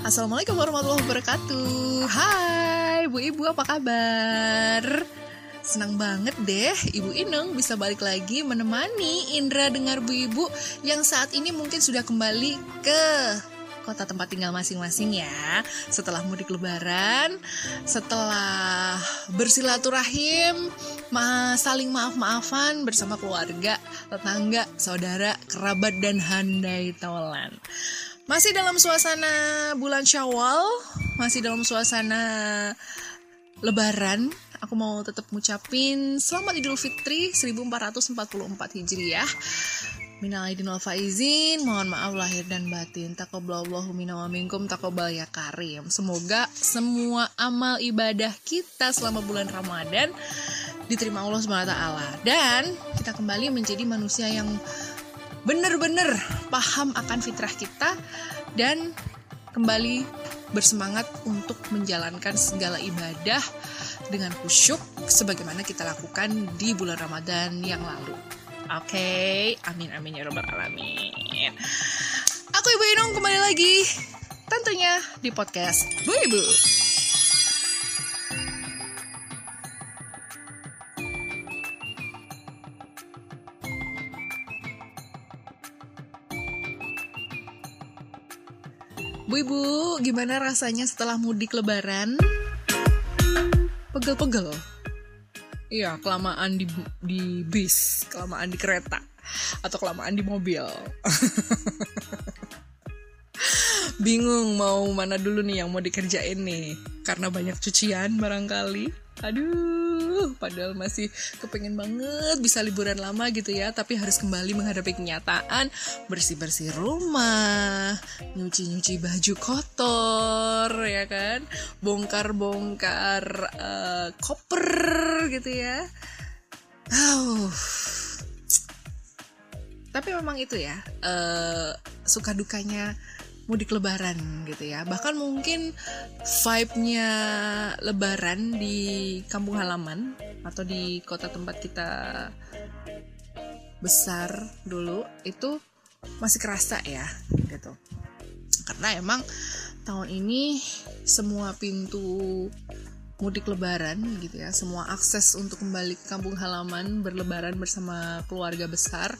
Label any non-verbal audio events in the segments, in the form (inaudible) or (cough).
Assalamualaikum warahmatullahi wabarakatuh. Hai Bu Ibu apa kabar? Senang banget deh Ibu Inung bisa balik lagi menemani Indra dengar Bu Ibu Yang saat ini mungkin sudah kembali ke kota tempat tinggal masing-masing ya. Setelah mudik lebaran Setelah bersilaturahim ma Saling maaf-maafan bersama keluarga, tetangga, saudara, kerabat, dan handai tolan masih dalam suasana bulan Syawal, masih dalam suasana Lebaran. Aku mau tetap ngucapin selamat Idul Fitri 1444 Hijriah. Minal aidin wal faizin, mohon maaf lahir dan batin. Taqabbalallahu minna wa minkum taqabbal ya karim. Semoga semua amal ibadah kita selama bulan Ramadan diterima Allah SWT dan kita kembali menjadi manusia yang benar-benar paham akan fitrah kita dan kembali bersemangat untuk menjalankan segala ibadah dengan khusyuk sebagaimana kita lakukan di bulan Ramadan yang lalu. Oke, okay. amin amin ya robbal alamin. Aku Ibu Inung kembali lagi tentunya di podcast Bu Ibu. Bu Ibu, gimana rasanya setelah mudik lebaran? Pegel-pegel. Iya, kelamaan di di bis, kelamaan di kereta, atau kelamaan di mobil. (laughs) Bingung mau mana dulu nih yang mau dikerjain nih, karena banyak cucian barangkali. Aduh, padahal masih kepengen banget bisa liburan lama gitu ya, tapi harus kembali menghadapi kenyataan bersih-bersih rumah, nyuci-nyuci baju kotor, ya kan, bongkar-bongkar uh, koper gitu ya. Uh. Tapi memang itu ya, uh, suka dukanya mudik lebaran gitu ya. Bahkan mungkin vibe-nya lebaran di kampung halaman atau di kota tempat kita besar dulu itu masih kerasa ya gitu. Karena emang tahun ini semua pintu mudik lebaran gitu ya semua akses untuk kembali ke kampung halaman berlebaran bersama keluarga besar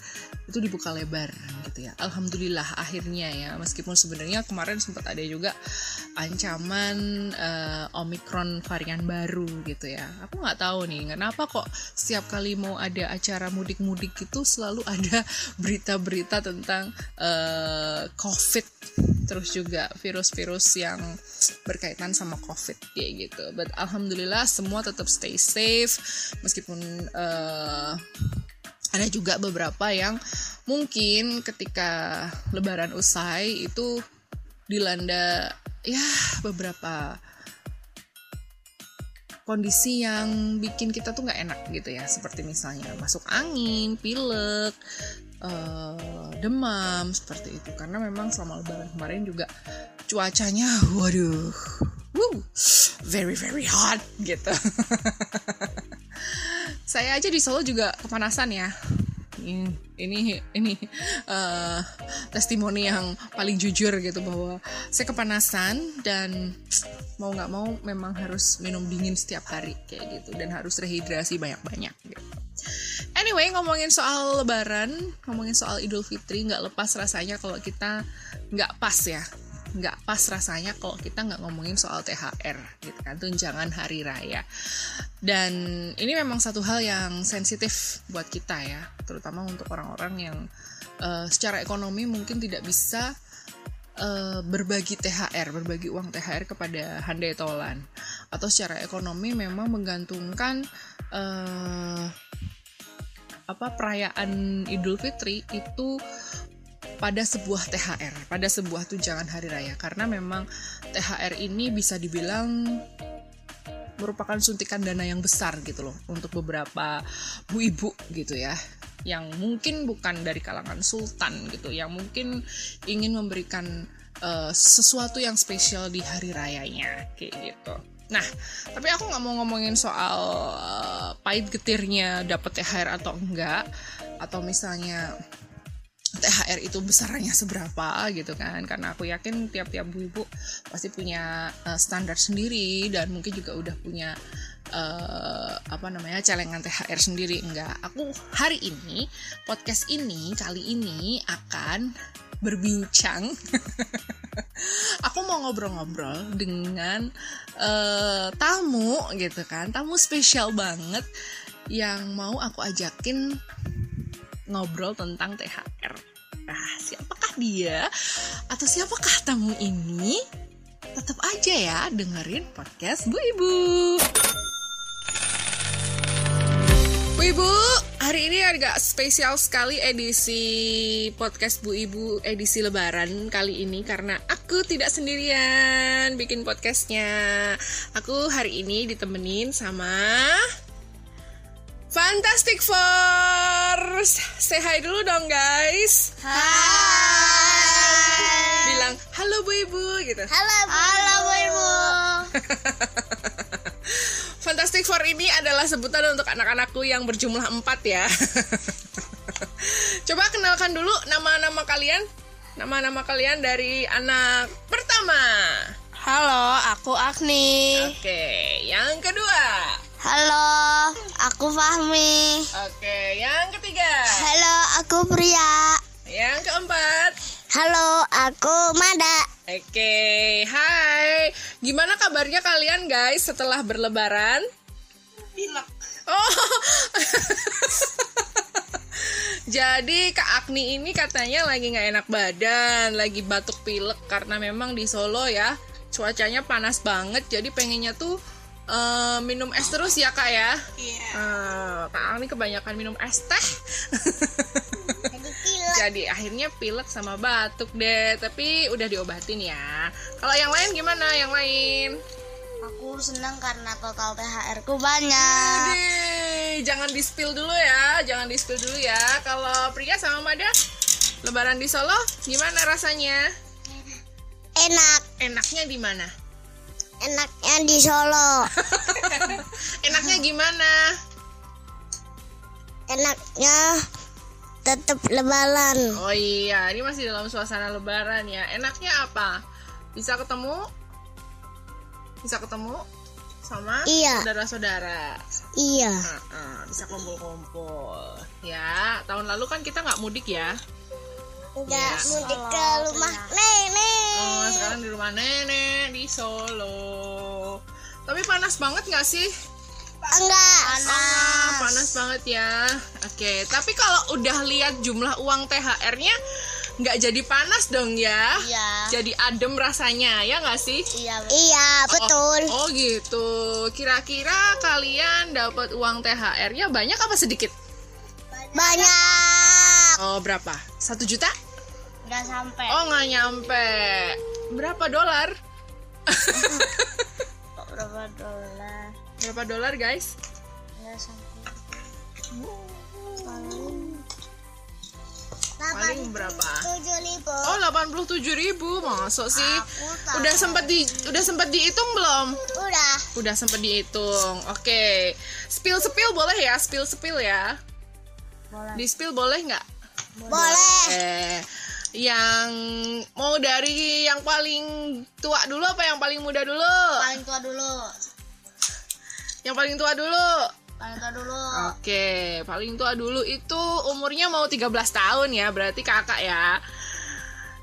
itu dibuka lebar gitu ya. Alhamdulillah akhirnya ya meskipun sebenarnya kemarin sempat ada juga ancaman uh, omikron varian baru gitu ya. Aku nggak tahu nih kenapa kok setiap kali mau ada acara mudik-mudik itu selalu ada (laughs) berita-berita tentang uh, covid. Terus juga virus-virus yang berkaitan sama covid kayak gitu. But alhamdulillah semua tetap stay safe meskipun uh, ada juga beberapa yang mungkin ketika lebaran usai itu dilanda ya beberapa kondisi yang bikin kita tuh nggak enak gitu ya seperti misalnya masuk angin, pilek, uh, demam seperti itu karena memang selama lebaran kemarin juga cuacanya waduh woo, very very hot gitu. (laughs) Saya aja di Solo juga kepanasan ya. Ini ini ini uh, testimoni yang paling jujur gitu bahwa saya kepanasan dan mau nggak mau memang harus minum dingin setiap hari kayak gitu dan harus rehidrasi banyak-banyak gitu. Anyway, ngomongin soal Lebaran, ngomongin soal Idul Fitri, nggak lepas rasanya kalau kita nggak pas ya nggak pas rasanya kalau kita nggak ngomongin soal THR gitu kan. Tunjangan hari raya. Dan ini memang satu hal yang sensitif buat kita ya terutama untuk orang-orang yang uh, secara ekonomi mungkin tidak bisa uh, berbagi THR berbagi uang THR kepada handai tolan. Atau secara ekonomi memang menggantungkan uh, apa perayaan Idul Fitri itu pada sebuah THR, pada sebuah tunjangan hari raya. Karena memang THR ini bisa dibilang merupakan suntikan dana yang besar gitu loh untuk beberapa bu ibu gitu ya. Yang mungkin bukan dari kalangan sultan gitu yang mungkin ingin memberikan uh, sesuatu yang spesial di hari rayanya kayak gitu. Nah, tapi aku nggak mau ngomongin soal uh, pahit getirnya dapat THR atau enggak, atau misalnya THR itu besarnya seberapa gitu kan. Karena aku yakin tiap-tiap ibu pasti punya uh, standar sendiri dan mungkin juga udah punya uh, apa namanya celengan THR sendiri. Enggak. Aku hari ini podcast ini kali ini akan berbincang (laughs) aku mau ngobrol-ngobrol dengan uh, tamu gitu kan. Tamu spesial banget yang mau aku ajakin ngobrol tentang THR. Nah, siapakah dia? Atau siapakah tamu ini? Tetap aja ya dengerin podcast Bu Ibu. Bu Ibu, hari ini agak spesial sekali edisi podcast Bu Ibu edisi lebaran kali ini karena aku tidak sendirian bikin podcastnya. Aku hari ini ditemenin sama Fantastic Force. Say hi dulu dong guys. Hai. Bilang halo Bu Ibu gitu. Halo Bu. Halo Bu Ibu. (laughs) Fantastic Four ini adalah sebutan untuk anak-anakku yang berjumlah empat ya. (laughs) Coba kenalkan dulu nama-nama kalian. Nama-nama kalian dari anak pertama. Halo, aku Agni. Oke, yang kedua. Halo, aku Fahmi. Oke, yang ketiga. Halo, aku Pria. Yang keempat. Halo, aku Mada. Oke, hai. Gimana kabarnya kalian guys setelah berlebaran? Pilek. Oh. (laughs) Jadi Kak Agni ini katanya lagi nggak enak badan, lagi batuk pilek karena memang di Solo ya cuacanya panas banget. Jadi pengennya tuh uh, minum es terus ya kak ya. Iya. Uh, kak Agni kebanyakan minum es teh. Jadi pilek. Jadi akhirnya pilek sama batuk deh. Tapi udah diobatin ya. Kalau yang lain gimana? Yang lain? Aku senang karena total THR ku banyak. Jangan di spill dulu ya, jangan di spill dulu ya. Kalau Pria sama Mada, Lebaran di Solo gimana rasanya? Enak. Enaknya di mana? Enaknya di Solo. (laughs) Enaknya gimana? Enaknya tetap lebaran. Oh iya, ini masih dalam suasana Lebaran ya. Enaknya apa? Bisa ketemu? Bisa ketemu sama Iya. saudara-saudara. Iya. Heeh, bisa kumpul-kumpul. Ya, tahun lalu kan kita nggak mudik ya. Enggak Iya. mudik ke rumah nenek. Oh, sekarang di rumah nenek di Solo. Tapi panas banget nggak sih? Enggak. Ah, panas banget ya. Oke, tapi kalau udah lihat jumlah uang THR-nya nggak jadi panas dong ya? Iya. Jadi adem rasanya ya nggak sih? Iya, iya betul. Oh, oh gitu. Kira-kira kalian dapat uang THR-nya banyak apa sedikit? Banyak. Oh, berapa? Satu juta? Udah sampai. Oh, nggak nyampe. Berapa dolar? Berapa dolar? Berapa dolar, guys? Udah sampai. Paling berapa? Tujuh ribu. Oh, 87 ribu, masuk sih. Udah sempat di udah sempat dihitung belum? Udah. Udah sempat dihitung. Oke. Spill spill boleh ya? Spill spill ya. Boleh. Di spill boleh nggak? Boleh. Eh, yang mau dari yang paling tua dulu apa yang paling muda dulu? Paling tua dulu. Yang paling tua dulu. Paling tua dulu. Oke, paling tua dulu itu umurnya mau 13 tahun ya, berarti kakak ya.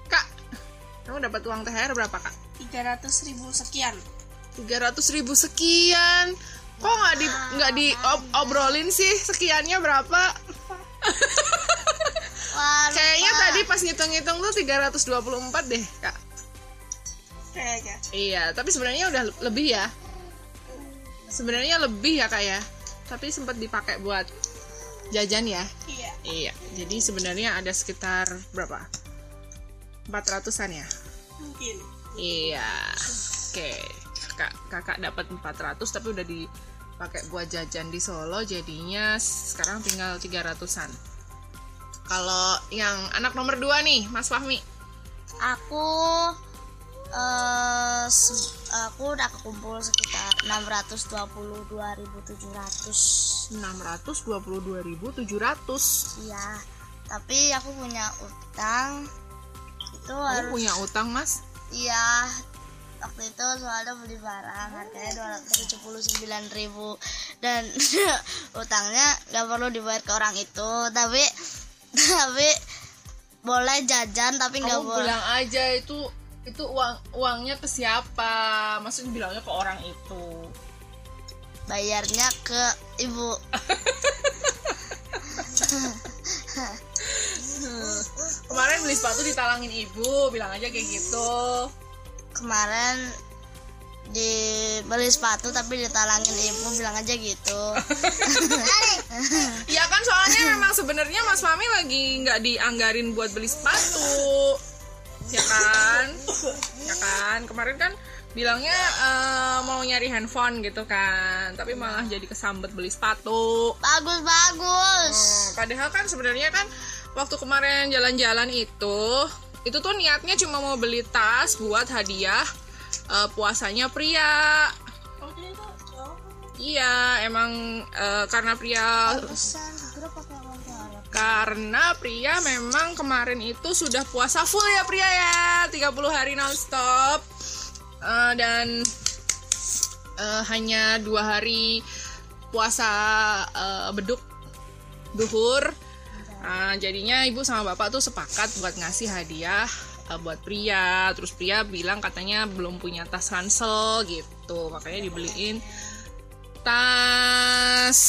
Kak, kamu dapat uang THR berapa kak? Tiga ratus ribu sekian. 300 ribu sekian. Kok nggak di nggak di ob- obrolin sih sekiannya berapa? (laughs) Wah, Kayaknya tadi pas ngitung-ngitung tuh 324 deh, Kak. Kayaknya. Iya, tapi sebenarnya udah le- lebih ya. Sebenarnya lebih ya, Kak ya. Tapi sempat dipakai buat jajan ya. Iya. Iya. Jadi sebenarnya ada sekitar berapa? 400-an ya? Mungkin. Iya. Oke. Kak, kakak dapat 400 tapi udah dipakai buat jajan di Solo jadinya sekarang tinggal 300-an. Kalau yang anak nomor 2 nih, Mas Fahmi. Aku eh se- aku udah kekumpul sekitar 622.700. 622.700. Iya. tapi aku punya utang itu Kamu harus punya utang mas iya waktu itu soalnya beli barang harganya dua ratus tujuh puluh sembilan ribu dan (laughs) utangnya nggak perlu dibayar ke orang itu tapi tapi boleh jajan tapi nggak boleh. bilang aja itu itu uang uangnya ke siapa? Maksudnya bilangnya ke orang itu. Bayarnya ke ibu. (laughs) Kemarin beli sepatu ditalangin ibu bilang aja kayak gitu. Kemarin dibeli sepatu tapi ditalangin ibu bilang aja gitu. (laughs) Ya kan soalnya memang sebenarnya mas Fami lagi nggak dianggarin buat beli sepatu. Ya kan? Ya kan? Kemarin kan bilangnya eh, mau nyari handphone gitu kan. Tapi malah jadi kesambet beli sepatu. Bagus bagus Oh, padahal kan sebenarnya kan waktu kemarin jalan-jalan itu itu tuh niatnya cuma mau beli tas buat hadiah eh, puasanya pria. Iya, emang eh, karena pria karena pria memang kemarin itu sudah puasa full ya pria ya. 30 hari nonstop. Eh, dan eh, hanya dua hari puasa eh, beduk duhur. Nah, jadinya ibu sama bapak tuh sepakat buat ngasih hadiah eh, buat pria terus pria bilang katanya belum punya tas ransel gitu. Makanya dibeliin tas.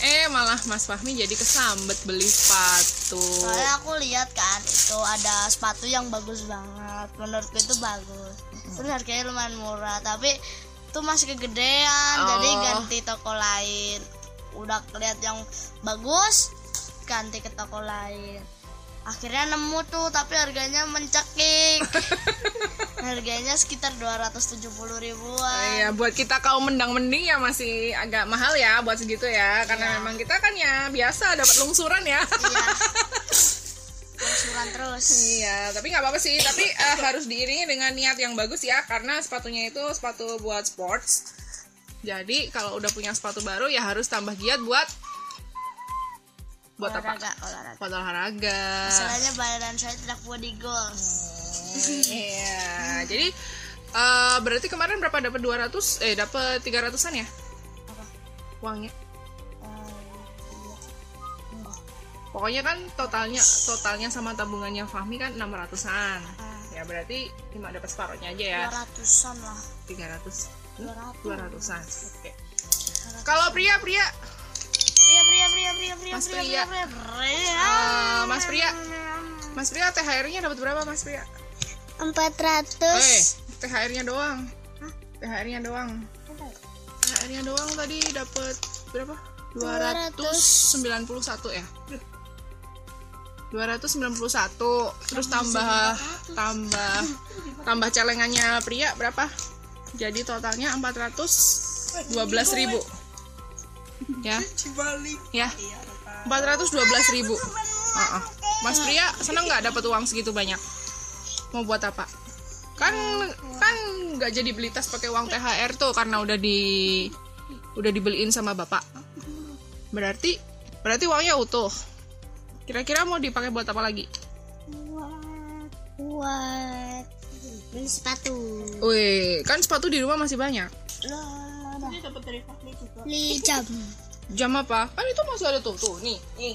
Eh malah Mas Fahmi jadi kesambet beli sepatu. Soalnya aku lihat kan itu ada sepatu yang bagus banget. Menurutku itu bagus. Terus harganya lumayan murah tapi itu masih kegedean jadi Oh. ganti toko lain. Udah lihat yang bagus ganti ke toko lain akhirnya nemu tuh tapi harganya mencekik (laughs) harganya sekitar 270 ribuan Iya, buat kita kaum mendang-mending ya masih agak mahal ya buat segitu ya, karena Iya. memang kita kan ya biasa dapat lungsuran ya. iya (laughs) Lungsuran terus Iya, tapi nggak apa-apa sih. Tapi eh, harus diiringi dengan niat yang bagus ya, karena sepatunya itu sepatu buat sports. Jadi kalau udah punya sepatu baru ya harus tambah giat buat buat apa? olahraga olahraga Buat olahraga. Masalahnya badan saya tidak body goals. Iya, jadi eh, berarti kemarin berapa dapat 200 eh dapat 300-an ya Apa? uangnya? Eh, iya. Enggak. Pokoknya kan totalnya totalnya sama tabungannya Fahmi kan 600-an. Ah, Ya berarti cuma dapat separohnya aja ya. 200-an lah. 300 200. 200-an. Oke. Kalau pria-pria Pria, pria, pria, pria, pria, Mas pria, Pria. pria, pria. Eh, Mas Pria. Mas Pria THR-nya dapat berapa Mas Pria? Empat Eh, ratus. THR-nya doang. THR-nya doang. THR-nya doang tadi dapat berapa? 291 ya. 291 terus tambah tambah tambah celengannya pria berapa? Jadi totalnya 412.000 ribu ya. Ya. 412.000 ribu. Mas pria seneng nggak dapat uang segitu banyak? Mau buat apa? Kan kan nggak jadi beli tas pakai uang THR tuh karena udah di udah dibeliin sama bapak. Berarti berarti uangnya utuh. Kira-kira mau dipakai buat apa lagi? Buat, buat beli sepatu. Wih, kan sepatu di rumah masih banyak. Beli jam. Jam apa? Kan itu masih ada tuh, tuh nih, nih,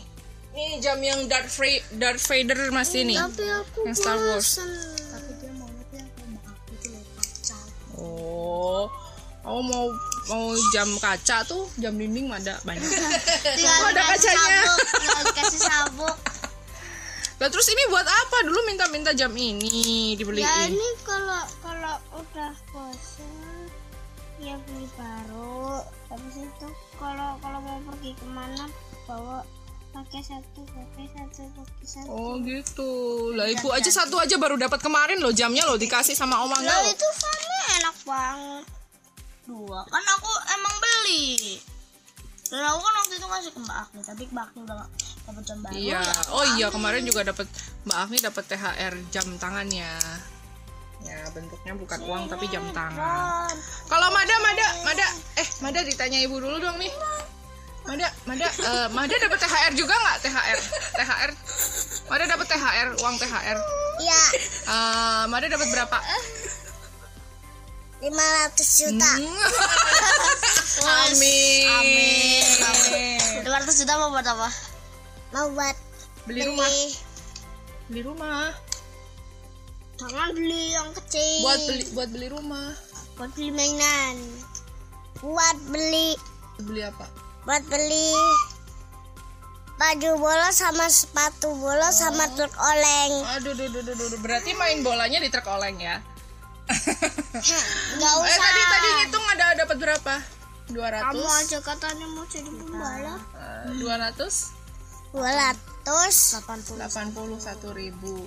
nih jam yang Darth Vader, Darth Vader masih nih. Tapi aku Yang Star Wars. bosan. Tapi dia maunya tuh yang kayak aku tuh loh kaca. Oh, oh mau mau jam kaca tuh, jam dinding mah ada banyak. (laughs) Tinggal Oh, ada kacanya. sabuk, tinggal dikasih sabuk. (laughs) Lah terus ini buat apa? Dulu minta-minta jam ini dibeliin. Ya ini kalau kalau udah bosan ya beli baru. Habis itu kalau kalau mau pergi ke mana bawa pakai satu pakai satu pakai satu. Oh gitu. Lah ibu aja satu aja baru dapat kemarin loh jamnya loh dikasih sama Om Angga loh. itu sana enak banget. Dua kan aku emang beli. Dan aku kan waktu itu ngasih ke Mbak Agni, tapi Mbak Agni udah gak dapet jam baru. Iya. ya. Oh iya kemarin juga dapat Mbak Afni dapat THR jam tangannya. Ya bentuknya bukan uang tapi jam tangan. Kalau Mada, Mada, Mada, eh Mada ditanya ibu dulu dong nih. Mada, Mada, eh, Mada dapat THR juga nggak THR? THR Mada dapat THR, uang THR. Iya, Eh, Mada dapat berapa? 500 juta. Hmm. (laughs) Amin. Amin. Amin. 500 juta mau buat apa? Mau buat Beli rumah. Beli rumah. Jangan beli yang kecil. Buat beli buat beli rumah. buat beli mainan. Buat beli Beli apa? buat beli baju bola sama sepatu bola sama truk oleng. Aduh, duh, duh, duh, duh, berarti main bolanya di truk oleng ya? Enggak (laughs) eh usah. tadi tadi ngitung ada dapat berapa? 200. Kamu aja katanya mau jadi pembalap. Eh, 200 280 81 ribu.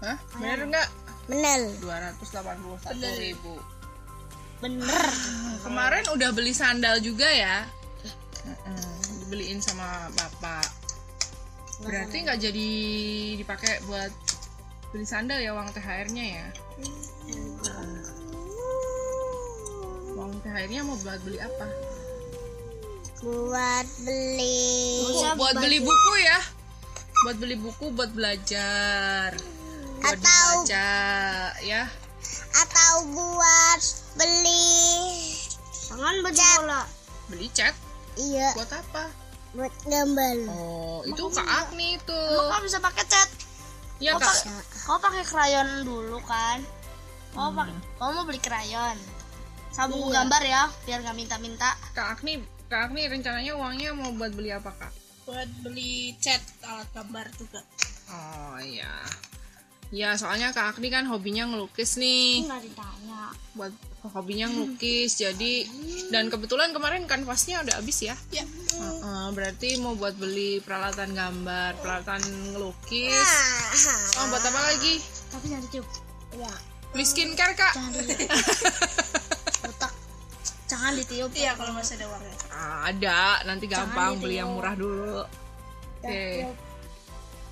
Hah? Bener nggak? bener 281 ribu. bener Kemarin udah beli sandal juga ya? Mm-mm, Beliin sama bapak. Berarti nggak jadi dipakai buat beli sandal ya uang THR-nya ya? Uang THR-nya mau buat beli apa? buat beli Bu- buat beli buku ya? Buat beli buku, buat belajar. Buat Atau- dibaca ya. atau buat beli jangan baju bola Beli cat iya buat apa? buat gambar Oh, itu Kak Agni itu. Kau bisa pakai cat Ya, kau Kak. kau pakai krayon dulu kan kau pakai kau mau beli krayon sama buku gambar ya biar nggak minta-minta Kak Agni, Kak Agni rencananya uangnya mau buat beli apa, Kak? buat beli cat alat gambar juga Oh, iya. Ya, soalnya Kak Agni kan hobinya ngelukis nih. nggak ditanya Buat hobinya ngelukis. Jadi dan kebetulan kemarin kanvasnya udah habis ya. ya Heeh, berarti mau buat beli peralatan gambar, peralatan ngelukis. Oh, buat apa lagi? tapi jangan ditiup ya Beli skincare, Kak. jangan ditiup (laughs) otak jangan ditiup iya kalau masih ada uangnya Ah, ada, nanti gampang beli yang murah dulu. Oke.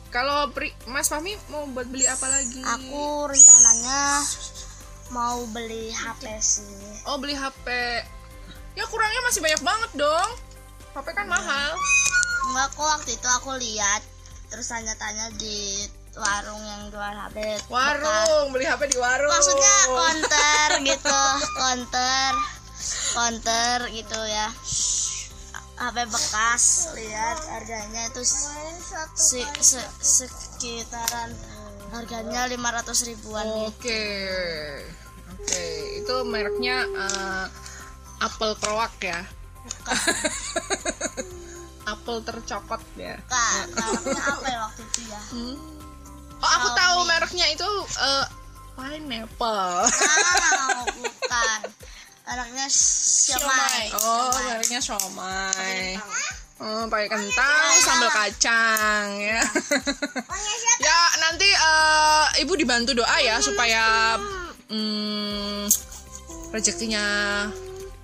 Kalau Pri- Mas Fahmi mau buat beli apa lagi? aku rencananya mau beli HP sih Oh, beli HP. Ya kurangnya masih banyak banget dong. HP kan mahal. enggak kok waktu itu aku lihat terus tanya-tanya di warung yang jual HP. Warung, beli HP di warung. maksudnya konter gitu konter konter gitu ya HP bekas lihat harganya itu si, se- sekitaran harganya 500 ribuan Oke. Oke, itu mereknya eh, Apple Kroak ya. (laughs) Apple tercokot ya. mereknya apa ya waktu itu ya Oh, aku tahu mereknya itu eh, pineapple. ah (laughs) bukan mereknya siomay. Oh, mereknya siomay. Oh, pakai kentang, sambal kacang ya. (laughs) ya, nanti eh, ibu dibantu doa ya supaya hmm, rezekinya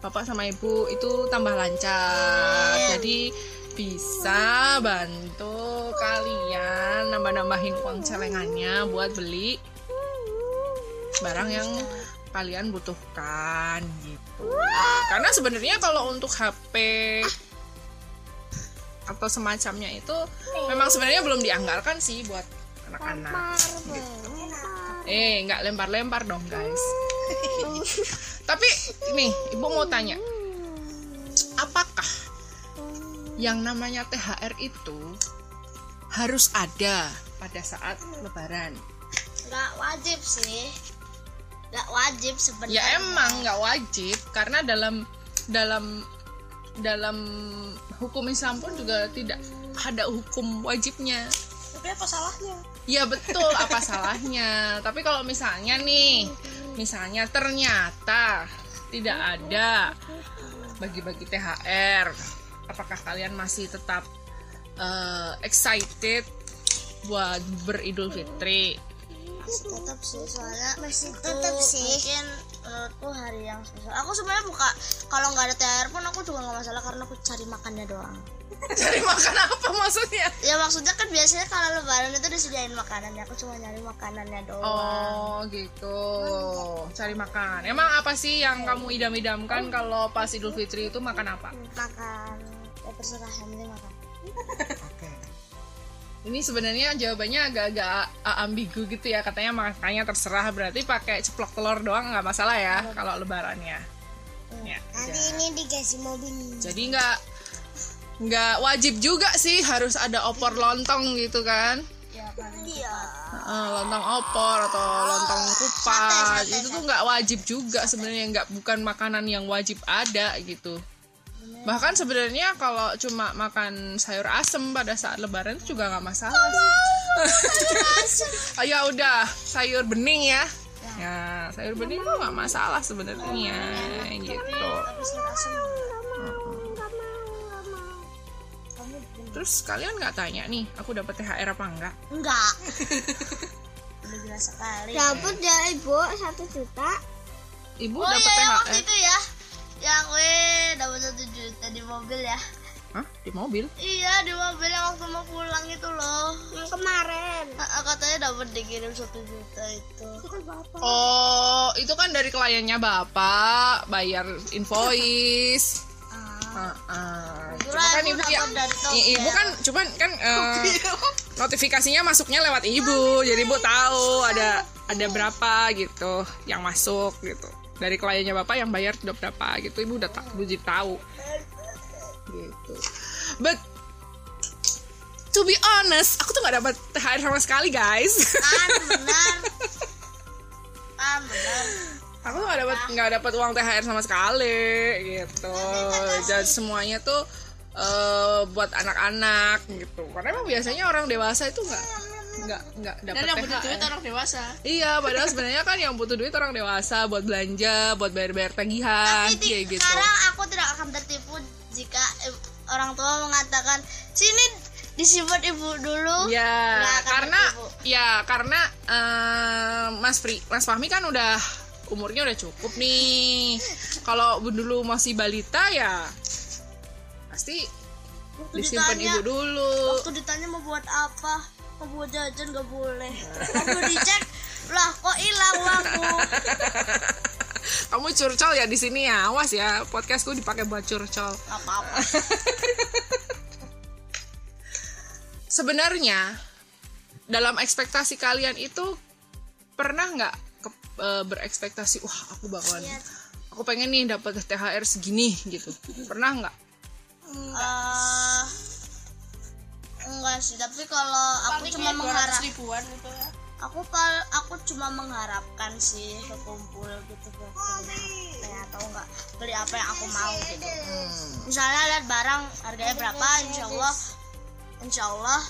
bapak sama ibu itu tambah lancar. Jadi bisa bantu kalian nambah-nambahin uang celengannya buat beli barang yang kalian butuhkan gitu. Karena sebenarnya kalau untuk HP atau semacamnya itu memang sebenarnya belum dianggarkan sih buat anak-anak. Eh, nggak lempar-lempar dong guys. (laughs) Tapi nih, ibu mau tanya, apakah yang namanya THR itu harus ada pada saat Lebaran? nggak wajib sih nggak wajib sebenarnya Ya emang nggak wajib karena dalam dalam dalam hukum Islam pun juga tidak ada hukum wajibnya. tapi apa salahnya Ya betul apa salahnya. Tapi kalau misalnya nih, misalnya ternyata tidak ada bagi-bagi THR, apakah kalian masih tetap eh, excited buat beridul fitri? Masih tetap sih soalnya masih tetap sih mungkin menurutku hari yang spesial aku sebenarnya buka kalau nggak ada THR pun aku juga nggak masalah karena aku cari makannya doang (laughs) Cari makan apa maksudnya? ya maksudnya kan biasanya kalau lebaran itu disediain makanannya aku cuma nyari makanannya doang Oh gitu, cari makan. Emang apa sih yang kamu idam-idamkan kalau pas Idul Fitri itu makan apa? makan ya terserah yang penting makan Oke. Ini sebenarnya jawabannya agak-agak ambigu gitu ya katanya makanya terserah. Berarti pakai ceplok telur doang nggak masalah ya kalau lebarannya. Ya, Nanti ya. ini dikasih mobil. jadi nggak nggak wajib juga sih harus ada opor lontong gitu kan. Ya Iya. Eh, lontong opor atau lontong kupat itu tuh nggak wajib juga sebenarnya nggak bukan makanan yang wajib ada gitu bahkan sebenarnya kalau cuma makan sayur asem pada saat lebaran itu juga nggak masalah oh, (laughs) ya udah sayur bening ya. Ya. Sayur bening tuh nggak masalah sebenarnya gitu. terus kalian nggak tanya nih aku dapat thr apa enggak? Enggak. (laughs) Udah jelas sekali. Dapat ya ibu satu juta. ibu oh dapat iya yang waktu thr itu ya yang gue dapat satu juta di mobil ya Hah? di mobil iya di mobil yang waktu mau pulang itu loh Yang kemarin. Ah, katanya dapat dikirim satu juta itu Oh, itu kan dari kliennya Bapak bayar invoice. ah Heeh. Kira Cuma kan ibu ibu ya, ibu kan cuman kan (laughs) eh, notifikasinya masuknya lewat ibu, jadi ibu tahu ada ada berapa gitu yang masuk gitu. Dari kliennya Bapak yang bayar udah berapa gitu, ibu udah tak, ibu jadi tahu. Gitu. But to be honest, aku tuh nggak dapat THR sama sekali, guys. kan benar kan (laughs) benar aku tuh nggak dapat nggak dapat uang THR sama sekali gitu dan semuanya tuh eh, buat anak-anak gitu karena emang biasanya orang dewasa itu nggak nggak nggak dapat dan yang butuh duit orang dewasa. Iya padahal sebenarnya kan yang butuh duit orang dewasa buat belanja buat bayar-bayar tagihan tapi kayak gitu. sekarang aku tidak akan tertipu jika eh, orang tua mengatakan sini disimpan ibu dulu. Ya karena tertipu. ya karena eh, Mas Pri Mas Fahmi kan udah umurnya udah cukup nih. Kalau dulu masih balita ya pasti Waktu disimpan ditanya- ibu dulu. waktu ditanya mau buat apa mau buat jajan gak boleh? Waktu dicek lah kok hilang uangku (laughs) kamu curcol ya di sini ya? Awas ya podcastku dipakai buat curcol. Gak apa-apa. (laughs) Sebenarnya dalam ekspektasi kalian itu pernah nggak e, berekspektasi wah aku bakalan aku pengen nih dapat THR segini gitu. Pernah nggak? Eh, enggak sih tapi kalau aku cuma mengharap ribuan gitu ya. aku pal aku cuma mengharapkan sih kekumpul gitu buat beli apa ya, atau enggak beli apa yang aku mau gitu. Misalnya lihat barang harganya berapa insya Allah insya Allah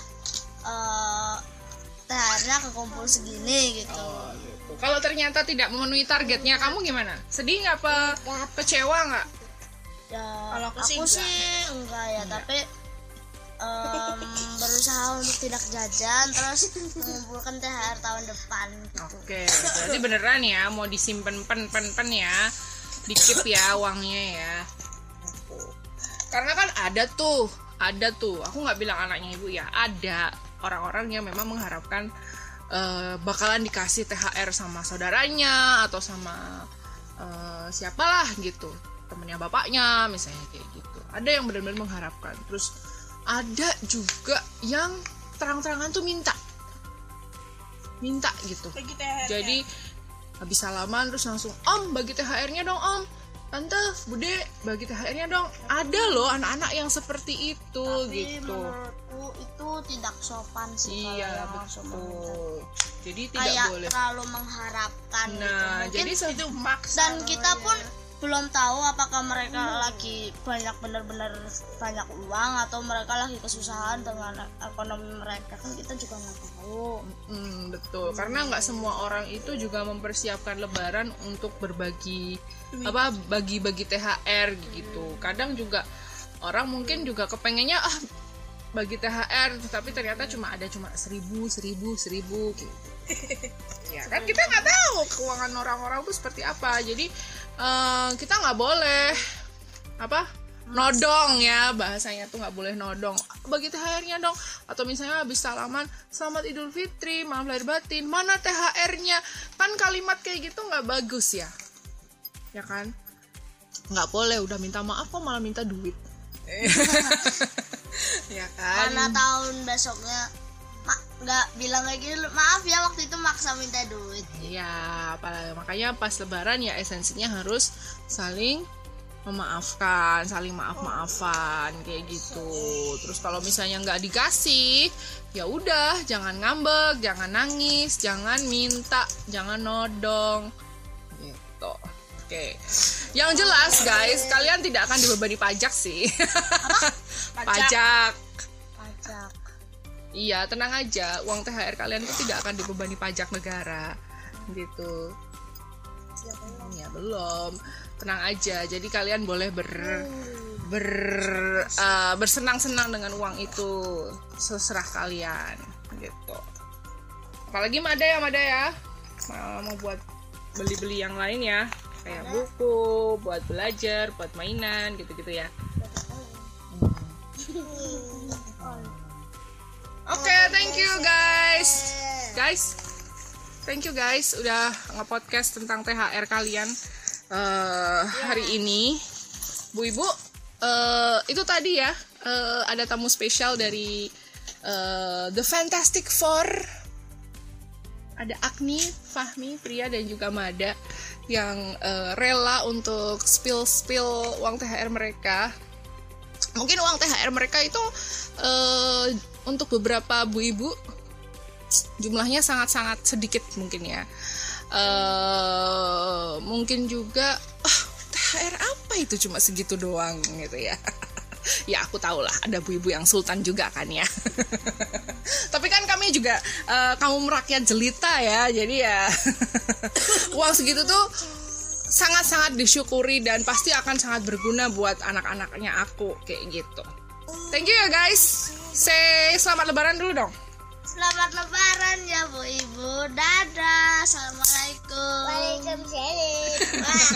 eh THR-nya kekumpul segini gitu. Kalau ternyata tidak memenuhi targetnya kamu gimana? Sedih nggak apa? Kecewa nggak? Ya Kalau aku sih sih enggak. ya tapi em, berusaha untuk tidak jajan terus mengumpulkan THR tahun depan gitu Oke, berarti beneran ya mau disimpan pen pen pen ya, dikip ya uangnya ya. Karena kan ada tuh, ada tuh. Aku nggak bilang anaknya ibu ya, ada orang-orang yang memang mengharapkan eh, bakalan dikasih THR sama saudaranya atau sama eh, siapalah gitu, temennya bapaknya misalnya kayak gitu. Ada yang benar-benar mengharapkan. Terus ada juga yang terang-terangan tuh minta, minta gitu. Bagi THR. jadi habis salaman terus langsung om bagi THR-nya dong om. Tante bude bagi THR-nya dong. Ada loh anak-anak yang seperti itu tapi gitu. menurutku itu tidak sopan sih iya betul. jadi tidak kayak boleh. terlalu mengharapkan gitu. nah Mungkin- jadi itu maksa. dan kita pun belum tahu apakah mereka lagi banyak benar-benar banyak uang atau mereka lagi kesusahan dengan ekonomi mereka kan kita juga nggak tahu. Hmm, betul. Karena nggak semua orang itu juga mempersiapkan lebaran untuk berbagi apa bagi-bagi THR gitu. Kadang juga orang mungkin juga kepengennya ah bagi THR tapi ternyata cuma ada cuma seribu seribu seribu gitu ya kan kita nggak tahu keuangan orang-orang itu seperti apa. Jadi eh, kita nggak boleh apa nodong ya bahasanya tuh nggak boleh nodong. Bagi THR-nya dong. Atau misalnya habis salaman selamat Idul Fitri maaf lahir batin. Mana THR-nya kan kalimat kayak gitu nggak bagus ya. Ya kan? Nggak boleh udah minta maaf kok malah minta duit. (laughs) Ya kan? Karena tahun besoknya nggak bilang kayak gini maaf ya waktu itu maksa minta duit Iya, apalagi makanya pas lebaran ya esensinya harus saling memaafkan, saling maaf-maafan kayak gitu. Terus kalau misalnya nggak dikasih, ya udah jangan ngambek, jangan nangis, jangan minta, jangan nodong gitu. Oke. Yang jelas guys, kalian tidak akan dibebani pajak sih. (laughs) pajak. pajak Iya, tenang aja. Uang THR kalian itu tidak akan dibebani pajak negara. Gitu. Ya, belum. Tenang aja. Jadi kalian boleh ber ber eh, bersenang-senang dengan uang itu. Seserah kalian. Gitu. Apalagi Mada ya, Mada ya. Mau mau buat beli-beli yang lain ya. Kayak buku, buat belajar, buat mainan, gitu-gitu ya. (laughs) Oke, thank you guys. Guys, thank you guys udah nge-podcast tentang THR kalian eh, hari ini. Bu Ibu, eh, itu tadi ya eh, ada tamu spesial dari eh, The Fantastic Four. Ada Agni, Fahmi, Pria dan juga Mada yang eh, rela untuk spill-spill uang THR mereka mungkin uang THR mereka itu eh, untuk beberapa bu ibu jumlahnya sangat-sangat sedikit mungkin ya. Eh mungkin juga ah, THR apa itu? Cuma segitu doang gitu ya. (laughs) Ya aku tahu lah ada bu ibu yang sultan juga kan ya. (laughs) Tapi kan kami juga eh, kamu merakyat jelita ya jadi ya. (laughs) Uang segitu tuh sangat-sangat disyukuri dan pasti akan sangat berguna buat anak-anaknya aku kayak gitu. Thank you ya guys. Say selamat lebaran dulu dong. selamat lebaran ya bu ibu dadah assalamualaikum Waalaikumsalam.